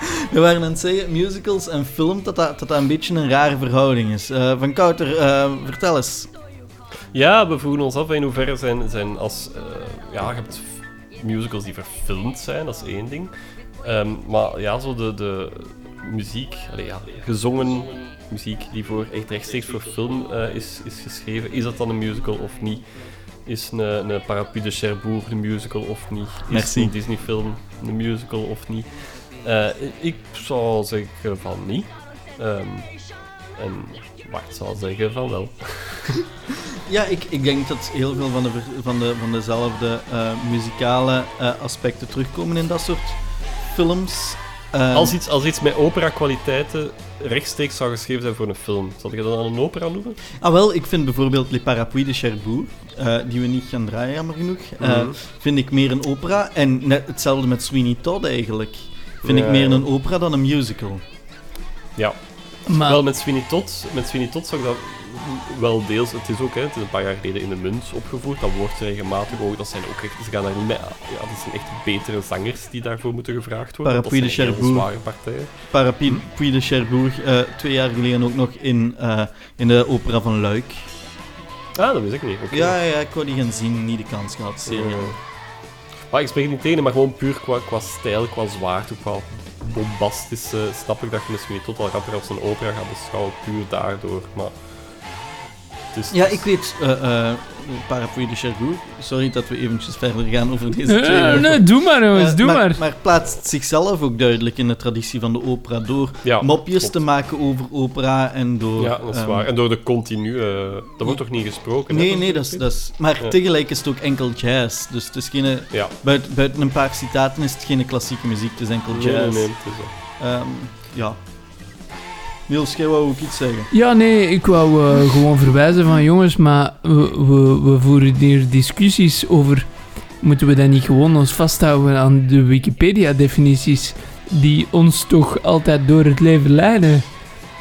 We waren aan het zeggen, musicals en film, dat dat, dat, dat een beetje een rare verhouding is. Eh, van Kouter, eh, vertel eens. Ja, we vroegen ons af in hoeverre zijn, zijn als... eh, ja, je hebt musicals die verfilmd zijn, dat is één ding. Ehm, maar ja, zo de, de muziek, allee, ja, gezongen muziek die voor echt rechtstreeks voor film is, is geschreven, is dat dan een musical of niet? Is een, een Parapluie de Cherbourg een musical of niet? Is Merci. een Disney-film een musical of niet? Eh, ik zou zeggen van niet. Ehm, en Bart zou zeggen van wel. Ja, ik, ik denk dat heel veel van, de, van, de, van dezelfde eh, muzikale eh, aspecten terugkomen in dat soort films. Ehm, Als iets, als iets met opera-kwaliteiten rechtstreeks zou geschreven zijn voor een film, zou je dat dan een opera noemen? Ah, wel, ik vind bijvoorbeeld Les Parapluies de Cherbourg, die we niet gaan draaien, jammer genoeg, Mhm. vind ik meer een opera. En net hetzelfde met Sweeney Todd eigenlijk. Vind Ja, ik meer een opera dan een musical. Ja. Maar- Wel, met Sweeney Todd, met Sweeney Todd zou ik dat wel deels... Het is ook, hè, het is een paar jaar geleden in de munt opgevoerd. Dat wordt regelmatig ook... Dat zijn ook echt... Ze gaan daar niet mee... Ja, dat zijn echt betere zangers die daarvoor moeten gevraagd worden. Parapluie de dat zijn hele Cherbourg. zware partijen. Parapluie de Cherbourg, eh, twee jaar geleden ook nog in, eh, in de opera van Luik. Ah, dat wist ik niet. Ja, ja, ik wou die gaan zien, niet de kans gehad. Ja. Maar ik spreek niet tegen, maar gewoon puur qua, stijl, qua zwaarte, qua bombastisch, eh, snap ik dat je misschien tot al rapper als een opera gaat beschouwen, puur daardoor. Maar is, Ja, ik weet, eh eh Parapluie de Cherbourg. Sorry dat we eventjes verder gaan over deze twee. nee, doe maar, jongens, Eh, doe maar. maar. Maar plaatst zichzelf ook duidelijk in de traditie van de opera door Ja, mopjes klopt. te maken over opera en door... Ja, dat is ehm, waar. En door de continu, eh dat wordt toch niet gesproken? Nee, nee, dat is, dat is... Maar Ja. tegelijk is het ook enkel jazz. Dus het is geen... Ja. Buiten, buiten een paar citaten is het geen klassieke muziek, het is enkel jazz. nee, nee, het is zo. Ehm, ja. Niels, jij wou ook iets zeggen? Ja, nee, ik wou eh, gewoon verwijzen van jongens, maar we, we, voeren hier discussies over. Moeten we dan niet gewoon ons vasthouden aan de Wikipedia-definities die ons toch altijd door het leven leiden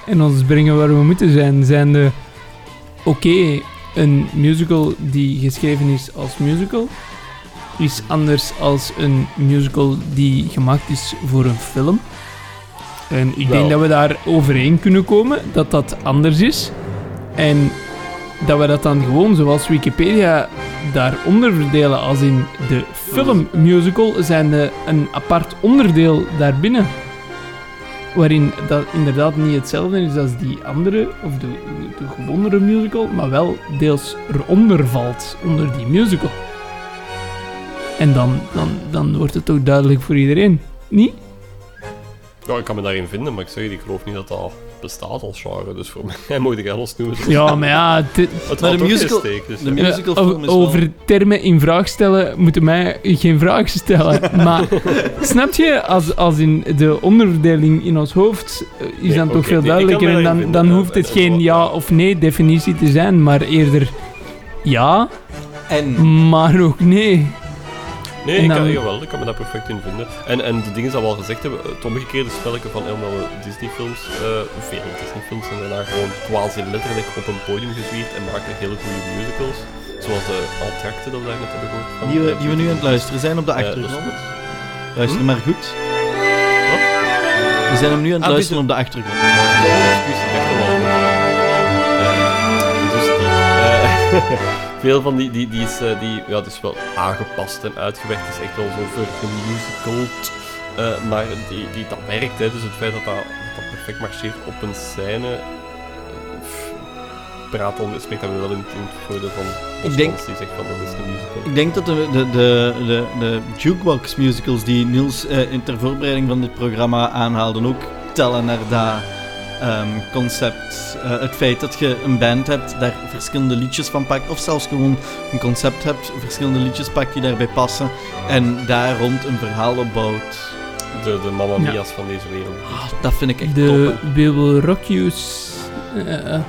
en ons brengen waar we moeten zijn? Zijn de. Oké, een musical die geschreven is als musical is anders als een musical die gemaakt is voor een film. En ik Wel. denk dat we daar overeen kunnen komen dat dat anders is. En dat we dat dan gewoon, zoals Wikipedia, daaronder verdelen als in de filmmusical, zijn de een apart onderdeel daarbinnen. Waarin dat inderdaad niet hetzelfde is als die andere, of de, de gewondere musical, maar wel deels eronder valt, onder die musical. En dan, dan, dan wordt het ook duidelijk voor iedereen. Niet? Ja, ik kan me daarin vinden, maar ik zeg, ik geloof niet dat dat bestaat als genre. Dus voor mij moet ik alles noemen. zoals- Ja, maar ja... Het, Het Maar valt de musical- steek, dus, de ja. musicalfilm is wel- over termen in vraag stellen moeten mij geen vraag stellen. Maar snap je, als, als in de onderverdeling in ons hoofd eh, is Nee, dan toch veel duidelijker. En dan, vinden, dan hoeft het en geen ja of nee definitie te zijn, maar eerder ja, En maar ook nee. Nee, En ik kan, dan- jawel, ik kan me daar perfect in vinden. En, en de dingen die we al gezegd hebben, het omgekeerde spelletje van helemaal Disney-films, eh veel Disney-films zijn daarna gewoon quasi letterlijk op een podium gezwierd en maken hele goede musicals. Zoals de Entracte dat we daar net hebben gehoord. die we, eh, die we nu aan het luisteren zijn op de Eh, dat achtergrond. goed. Luister Hm? maar goed. Wat? We zijn hem nu aan het Ah, luisteren op de achtergrond. Excuus, ik dacht al wel. Eh, dus die. Veel van die, die, die is, eh, die, ja, het is wel aangepast en uitgewerkt. Het is echt wel zo voor gemusicald. eh maar die, die, dat werkt, hè. dus het feit dat dat, dat dat perfect marcheert op een scène. eh, pff, praat dan, spreekt dan wel in, in het voordeel van Ik denk- die zegt van dat is een musical. Ik denk dat de, de, de, de, de jukebox musicals die Niels in ter voorbereiding van dit programma aanhaalde ook tellen naar dat ehm, concept. Eh, het feit dat je een band hebt, daar verschillende liedjes van pakt, of zelfs gewoon een concept hebt, verschillende liedjes pakt die daarbij passen en daar rond een verhaal opbouwt. De, de Mamma Ja. Mia's van deze wereld. Dat vind ik echt De top. We Will Rock Yous. eh,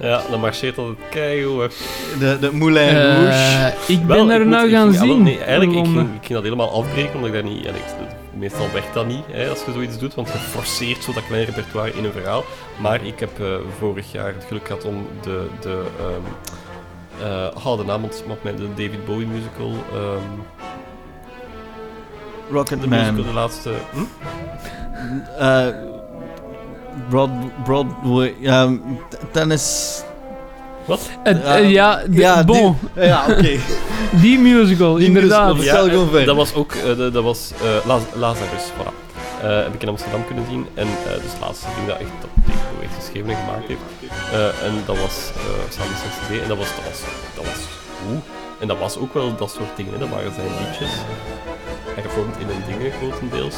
Ja, dan marcheert altijd keigoed. De, de Moulin Eh, Rouge. ik ben daar moet- nou gaan ah, zien. Nee, eigenlijk, ik in ging, ik ging dat helemaal afbreken, omdat ik daar niet... ja, ik- meestal werkt dat niet, hè, als je zoiets doet, want je forceert zo dat kleine repertoire in een verhaal. Maar ik heb eh, vorig jaar het geluk gehad om de... de ehm eh, oh, de naam ontsnapt mij, de David Bowie musical... ehm Rocket de Man. musical, de laatste... Hm? Eh, Broad, Broadway. T- tennis. Wat? Het- eh, ja, de- ja, die- bon. ja, oké. Die musical, inderdaad. musical, dat was ook eh, de- dat was, eh, Laz- Lazarus, voilà. Eh, heb ik in Amsterdam kunnen zien. En eh dus het laatste ding dat echt Bowie heeft geschreven en gemaakt heeft. Eh, en dat was eh, samen met CD. En dat was, dat was, dat was goed. En dat was ook wel dat soort dingen. Hè. Dat waren zijn liedjes. Hervormd in een dingen grotendeels.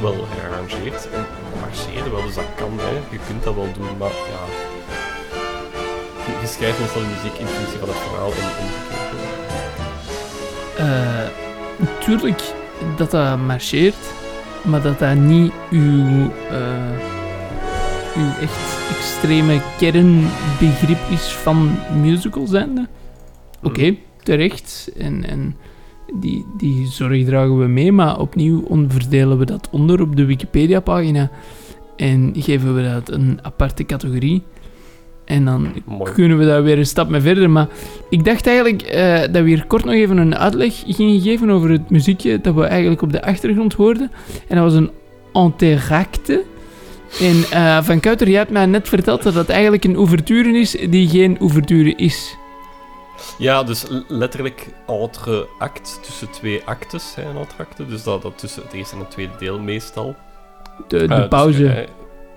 Wel gearrangeerd. En marcheerde wel, dus dat kan. Hè. Je kunt dat wel doen, maar ja... Je, je schrijft meestal de muziek in functie van het verhaal en omgekeerd. Eh, Natuurlijk dat dat marcheert, maar dat dat niet uw, eh, uw echt extreme kernbegrip is van musical zijnde. Oké, terecht. En, en die, die zorg dragen we mee, maar opnieuw verdelen we dat onder op de Wikipedia-pagina en geven we dat een aparte categorie. En dan Mooi. kunnen we daar weer een stap mee verder. Maar ik dacht eigenlijk eh, dat we hier kort nog even een uitleg gingen geven over het muziekje dat we eigenlijk op de achtergrond hoorden. En dat was een enteracte. En eh, Van Kuiter, jij hebt mij net verteld dat dat eigenlijk een ouverture is die geen ouverture is. Ja, dus letterlijk entre act, tussen twee actes, hè, een acte. Dus dat, dat tussen het eerste en het tweede deel meestal. De, de Eh, dus, pauze.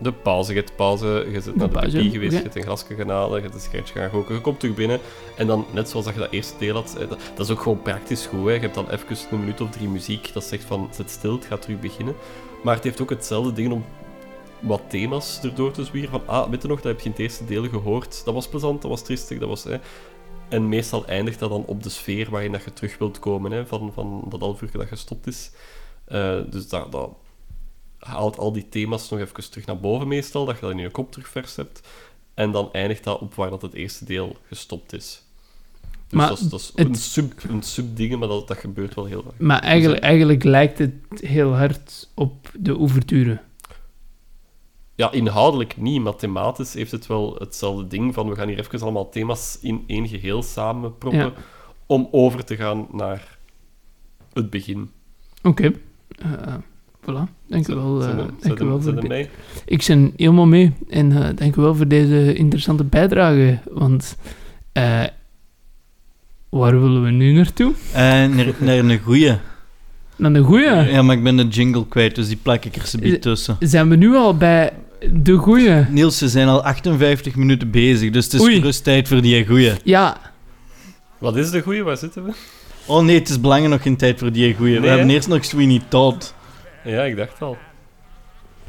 De pauze, je hebt pauze, je zit naar de pipie geweest, je hebt een glasje gaan halen, je hebt een sigaretje gaan roken, je komt terug binnen. En dan, net zoals dat je dat eerste deel had, eh, dat, dat is ook gewoon praktisch goed. Hè. Je hebt dan even een minuut of drie muziek dat zegt van, zet stil, het gaat terug beginnen. Maar het heeft ook hetzelfde ding om wat thema's erdoor te zwieren. Van, ah, weet je nog, dat heb je in het eerste deel gehoord. Dat was plezant, dat was triestig, dat was... Hè. En meestal eindigt dat dan op de sfeer waarin dat je terug wilt komen, hè, van, van dat half uur dat gestopt is. Eh, dus dat, dat haalt al die thema's nog even terug naar boven meestal, dat je dat in je kop terug vers hebt. En dan eindigt dat op waar dat het eerste deel gestopt is. Dus Maar dat is, dat is het- een sub, een sub-dingen, maar dat, dat gebeurt wel heel vaak. Maar eigenlijk, eigenlijk lijkt het heel hard op de ouverture. Ja, inhoudelijk niet, maar thematisch heeft het wel hetzelfde ding van we gaan hier even allemaal thema's in één geheel samenproppen Ja. om over te gaan naar het begin. Oké. Eh, voilà. Dank u wel. Zijn eh, dank zijn u wel zijn voor dit. mee? Ik ben helemaal mee. En eh, dank u wel voor deze interessante bijdrage. Want eh, waar willen we nu naartoe? Naar, naar een goeie. Naar de goeie. Ja, maar ik ben de jingle kwijt, dus die plak ik er subiet tussen. Zijn we nu al bij de goeie? Niels, ze zijn al 58 minuten bezig, dus het is Oei. gerust tijd voor die goeie. Ja. Wat is de goeie? Waar zitten we? Oh nee, het is belangrijk nog geen tijd voor die goeie. we hebben eerst nog Sweeney Todd. Ja, ik dacht al.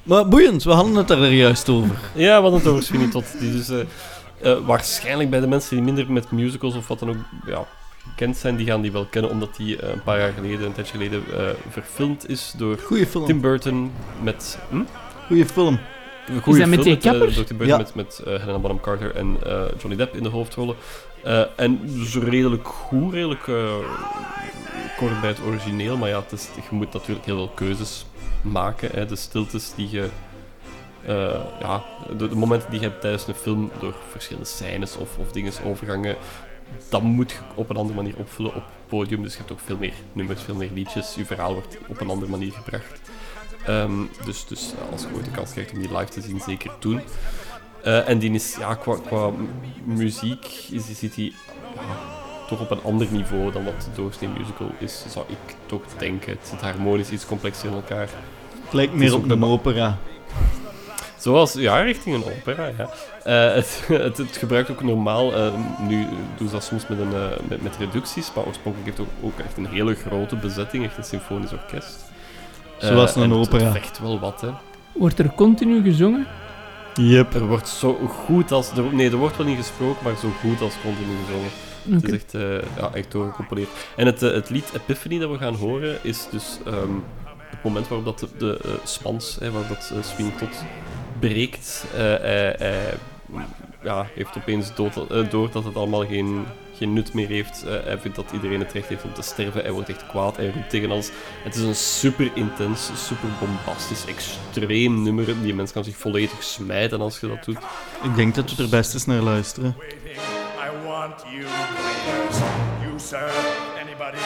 Maar boeiend, we hadden het er juist over. Ja, we hadden het over Sweeney Todd. Die dus eh, eh, waarschijnlijk bij de mensen die minder met musicals of wat dan ook ja, gekend zijn, die gaan die wel kennen, omdat die eh, een paar jaar geleden, een tijdje geleden, eh, verfilmd is door Goeie film. Tim Burton met... Hm? Goeie film. Goede dat met film die eh, kapper? door Tim Burton Ja. met, met eh, Helena Bonham Carter en eh, Johnny Depp in de hoofdrollen. Eh, en dus redelijk goed, redelijk eh, kort bij het origineel. Maar ja, het is, je moet natuurlijk heel veel keuzes maken. Hè. De stiltes die je... eh, ja, de, momenten die je hebt tijdens een film door verschillende scènes of, of dingen, overgangen, dat moet je op een andere manier opvullen op het podium. Dus je hebt ook veel meer nummers, veel meer liedjes. Je verhaal wordt op een andere manier gebracht. Ehm, dus, dus als je ooit de kans krijgt om die live te zien, zeker doen. Eh, en die is, ja, qua, qua muziek is, die ja, toch op een ander niveau dan wat de doorsnee musical is, zou ik toch denken. Het zit harmonisch iets complexer in elkaar. Het lijkt meer op een opera. Zoals, ja, richting een opera, ja. Eh, het, het, het gebruikt ook normaal, eh, nu doen ze dat soms met, een, eh, met, met reducties, maar oorspronkelijk heeft het ook, ook echt een hele grote bezetting, echt een symfonisch orkest. Zoals een het- opera. Het vecht wel wat, hè. Wordt er continu gezongen? Yep. Er wordt zo goed als... Er, nee, er wordt wel niet gesproken, maar zo goed als continu gezongen. Het is echt, eh, ja, echt doorgecomponeerd. En het, eh, het lied Epiphany dat we gaan horen is dus ehm, het moment waarop dat de, de eh, spans, hè, waarop dat Sweeney Todd breekt. Ja, heeft opeens dood, eh, door dat het allemaal geen, geen nut meer heeft. Eh, hij vindt dat iedereen het recht heeft om te sterven. Hij wordt echt kwaad. Hij roept tegen alles. Het is een super intens, super bombastisch, extreem nummer. Die mens kan zich volledig smijten als je dat doet. Ik denk dat we er best eens naar luisteren. I want you players. You serve anybody.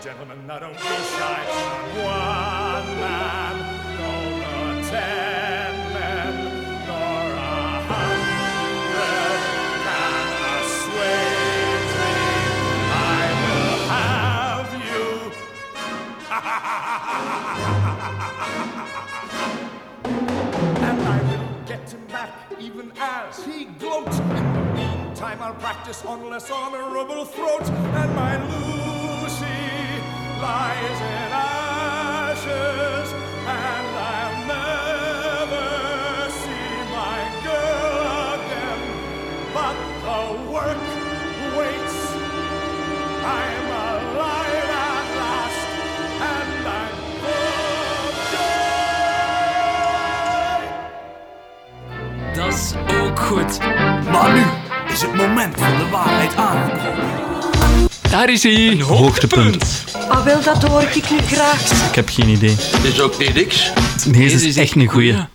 Gentlemen, don't be shy. Not one man, as he gloats. In the meantime, I'll practice on less honorable throats, and my Lucy lies in ashes, and I'll never see my girl again. But the work waits. I'm is ook goed. Maar nu is het moment van de waarheid aangekomen. Daar is hij. Hoogtepunt. Ah, wel, dat hoor ik nu graag. Ik heb geen idee. Is ook niet niks. Deze is echt een goeie. goeie.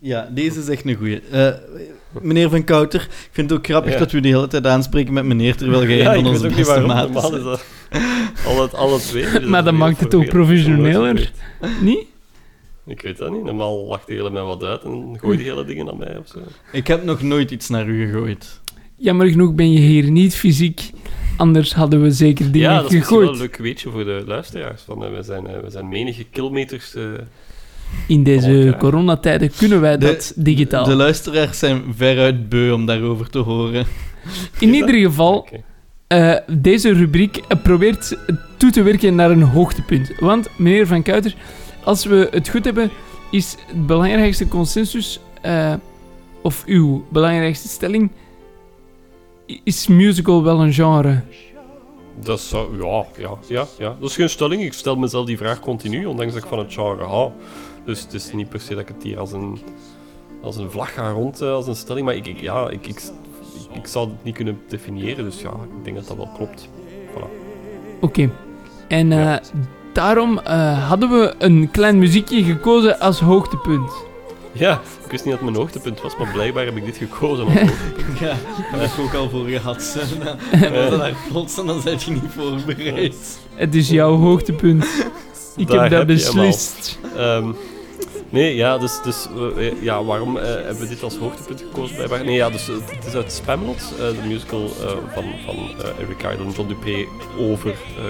Ja, deze is echt een goeie. Eh, meneer Van Kouter, ik vind het ook grappig Ja. dat we de hele tijd aanspreken met meneer, terwijl jij Ja, een ik van onze beste is alle, alle twee. Dus Maar dat is maakt het ook professioneler. Niet? Ik weet dat niet. Normaal lacht de hele mij wat uit en gooi die hele dingen naar mij of zo. Ik heb nog nooit iets naar u gegooid. Jammer genoeg ben je hier niet fysiek. Anders hadden we zeker dingen ja, dat is wel gegooid. een leuk weetje voor de luisteraars. Van, eh, we, zijn, eh, we zijn menige kilometers... eh, In deze elkaar. coronatijden kunnen wij dat digitaal. De luisteraars zijn veruit beu om daarover te horen. In ieder geval, eh, deze rubriek probeert toe te werken naar een hoogtepunt. Want, meneer Van Kuiter, als we het goed hebben, is het belangrijkste consensus, eh, of uw belangrijkste stelling, is musical wel een genre? Dat zou... Ja, ja, ja, ja. Dat is geen stelling. Ik stel mezelf die vraag continu, ondanks dat ik van het genre hou. Dus het is niet per se dat ik het hier als een, als een vlag ga rond, eh, als een stelling. Maar ik, ik, ja, ik, ik, ik, ik zou het niet kunnen definiëren. Dus ja, ik denk dat dat wel klopt. Voilà. Oké. En eh, daarom eh, hadden we een klein muziekje gekozen als hoogtepunt. Ja, ik wist niet dat het mijn hoogtepunt was, maar blijkbaar heb ik dit gekozen als hoogtepunt. Ja, daar heb ik ook al voor gehad. En dan was daar plots en dan zit je niet voorbereid. Het is jouw hoogtepunt. Ik Daar heb dat heb beslist. Ehm, nee, ja, dus, dus eh, ja, waarom eh, hebben we dit als hoogtepunt gekozen? Blijkbaar? Nee, ja, dus het is uit Spamalot, eh, de musical eh, van, van eh, Eric Idle en John Dupré over eh,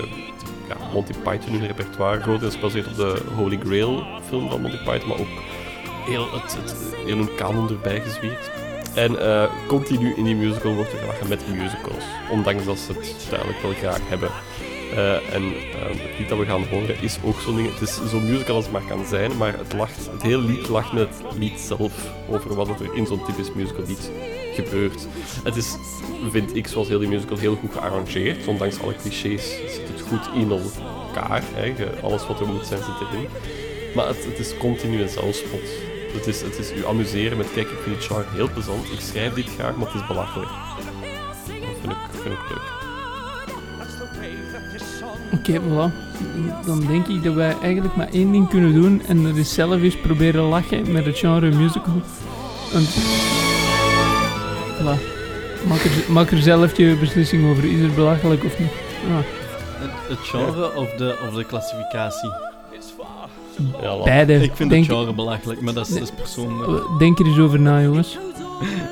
ja, Monty Python hun repertoire. Grotendeels gebaseerd op de Holy Grail film van Monty Python, maar ook heel, het, het, heel een kanon erbij gezwierd. En eh, continu in die musical wordt er gelachen met musicals, ondanks dat ze het duidelijk wel graag hebben. Eh, en eh, het lied dat we gaan horen is ook zo'n ding. Het is zo musical als het maar kan zijn, maar het, lacht, het hele lied lacht met het lied zelf over wat er in zo'n typisch musical lied gebeurt. Het is, vind ik, zoals heel die musical, heel goed gearrangeerd. Ondanks alle clichés zit het goed in elkaar. Hè. Alles wat er moet zijn zit erin. Maar het, het is continu een zelfspot. Het is, het is u amuseren met, kijk, ik vind het genre heel plezant. Ik schrijf dit graag, maar het is belachelijk. Dat vind ik, vind ik leuk. Oké, voilà. Dan denk ik dat wij eigenlijk maar één ding kunnen doen en dat is zelf eens proberen lachen met het genre musical. En... Voilà. Maak er, maak er zelf je beslissing over. Is het belachelijk of niet? Ah. Het, het genre of de, of de klassificatie? Beide. Ik vind Denk- het genre belachelijk, maar dat is, persoonlijk. Denk er eens over na, jongens.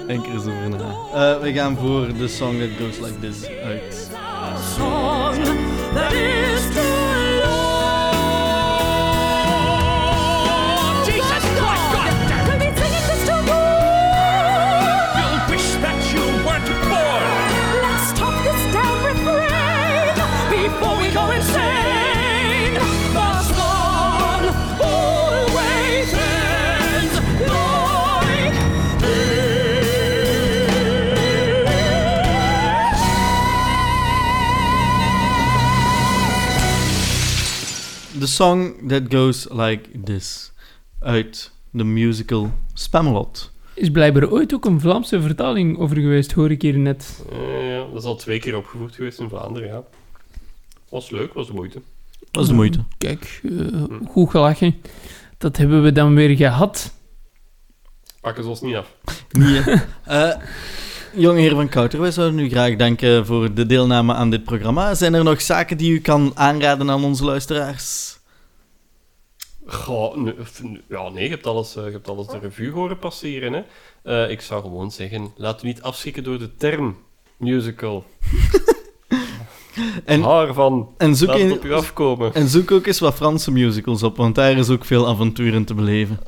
Denk er eens over na. Eh, we gaan voor The Song That Goes Like This uit. Song that is too The Song That Goes Like This uit de musical Spamalot. Is blijkbaar ooit ook een Vlaamse vertaling over geweest, hoor ik hier net. Eh, ja, dat is al twee keer opgevoerd geweest in Vlaanderen, ja. Was leuk, was de moeite. Was de moeite. Kijk, eh, goed gelachen. Dat hebben we dan weer gehad. Pakken ze ons niet af. Nee. Eh, jonge heer van Kouter, wij zouden u graag danken voor de deelname aan dit programma. Zijn er nog zaken die u kan aanraden aan onze luisteraars? Goh, nee, ja, nee, je hebt alles, eh, je hebt alles de revue horen passeren. Hè. Eh, ik zou gewoon zeggen, laat u niet afschrikken door de term musical. En- Haar van, En zoek, laat het op u afkomen. en zoek ook eens wat Franse musicals op, want daar is ook veel avonturen te beleven.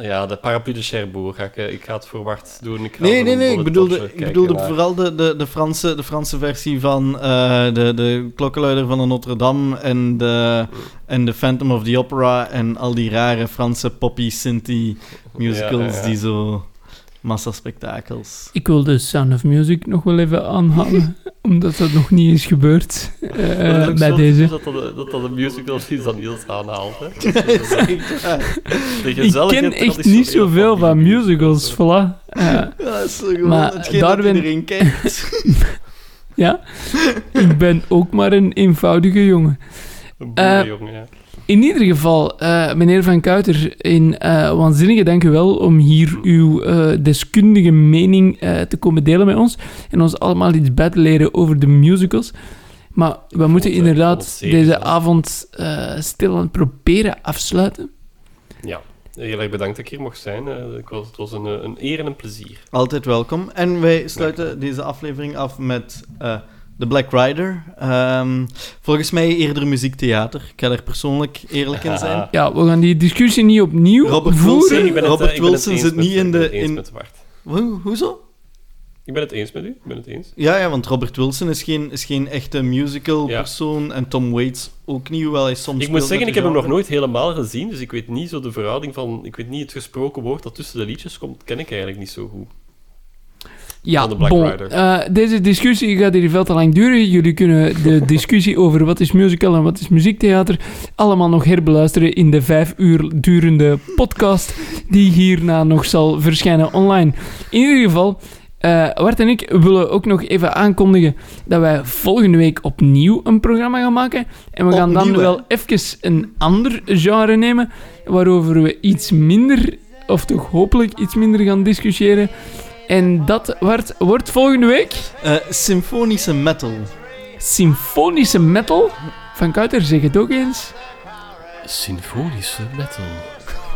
Ja, de paraplu de Cherbourg. Ga ik, eh, ik ga het verwacht doen. Ik ga Nee, voor nee, nee. Ik bedoelde, ik bedoelde vooral de, de, de, Franse, de Franse versie van eh, de, de klokkenluider van de Notre Dame en de, en de Phantom of the Opera en al die rare Franse poppy synthie musicals Ja, ja, ja. die zo massaspectakels. Ik wil de Sound of Music nog wel even aanhalen, omdat dat nog niet is gebeurd eh, is bij deze. Dat dat, een- dat dat een musical is dat Niels aanhaalt. Hè. Ik ken echt niet zoveel van musicals, voilà. Eh, Ja, dat is zo gewoon Maar hetgeen Darwin- dat iedereen kijkt. ja, ik ben ook maar een eenvoudige jongen. Een Eh, boerenjongen, ja. In ieder geval, eh, meneer Van Kuiter, in eh waanzinnige dank u wel om hier uw eh, deskundige mening eh, te komen delen met ons en ons allemaal iets bij te leren over de musicals. Maar we moeten het, inderdaad het deze avond eh stilaan proberen afsluiten. Ja, heel erg bedankt dat ik hier mocht zijn. Ik was, het was een, een eer en een plezier. Altijd welkom. En wij sluiten deze aflevering af met eh The Black Rider. Ehm, volgens mij eerder muziektheater. Ik ga er persoonlijk eerlijk in zijn. Ja, we gaan die discussie niet opnieuw Robert voeren. Wilson, het, Robert eh, Wilson zit niet in ik ben de... het eens In... hoezo? Ik ben het eens met u. Ik ben het eens. Ja, ja, want Robert Wilson is geen, is geen echte musical Ja. persoon en Tom Waits ook niet, hoewel hij soms Ik moet zeggen, ik heb hem nog nooit helemaal gezien, dus ik weet niet zo de verhouding van... Ik weet niet het gesproken woord dat tussen de liedjes komt, ken ik eigenlijk niet zo goed. Ja, van de Black bon, Rider. eh, deze discussie gaat hier veel te lang duren. Jullie kunnen de discussie over wat is musical en wat is muziektheater allemaal nog herbeluisteren in de vijf uur durende podcast die hierna nog zal verschijnen online. In ieder geval, eh Bart en ik willen ook nog even aankondigen dat wij volgende week opnieuw een programma gaan maken. En we gaan dan Opnieuw, wel even een ander genre nemen, waarover we iets minder, of toch hopelijk iets minder gaan discussiëren. En dat wordt, wordt volgende week Eh, symfonische metal. symfonische metal. Van Kuiter, zeg het ook eens. Symfonische metal.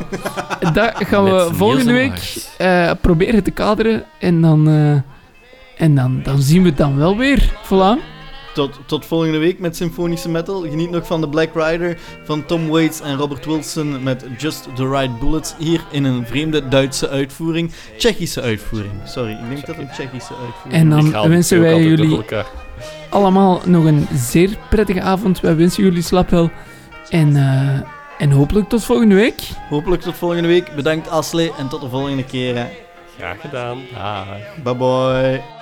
Dat gaan we Met volgende en week eh, proberen te kaderen. En dan, eh, en dan, dan zien we het dan wel weer. Voilà. Tot, tot volgende week met symfonische metal. Geniet nog van The Black Rider van Tom Waits en Robert Wilson met Just the Right Bullets. Hier in een vreemde Duitse uitvoering. Tsjechische uitvoering. Sorry, ik denk dat het een Tsjechische uitvoering En dan wensen wij jullie allemaal nog een zeer prettige avond. Wij wensen jullie slap wel. En, eh, en hopelijk tot volgende week. Hopelijk tot volgende week. Bedankt Asle en tot de volgende keer. hè. Graag gedaan. Bye bye.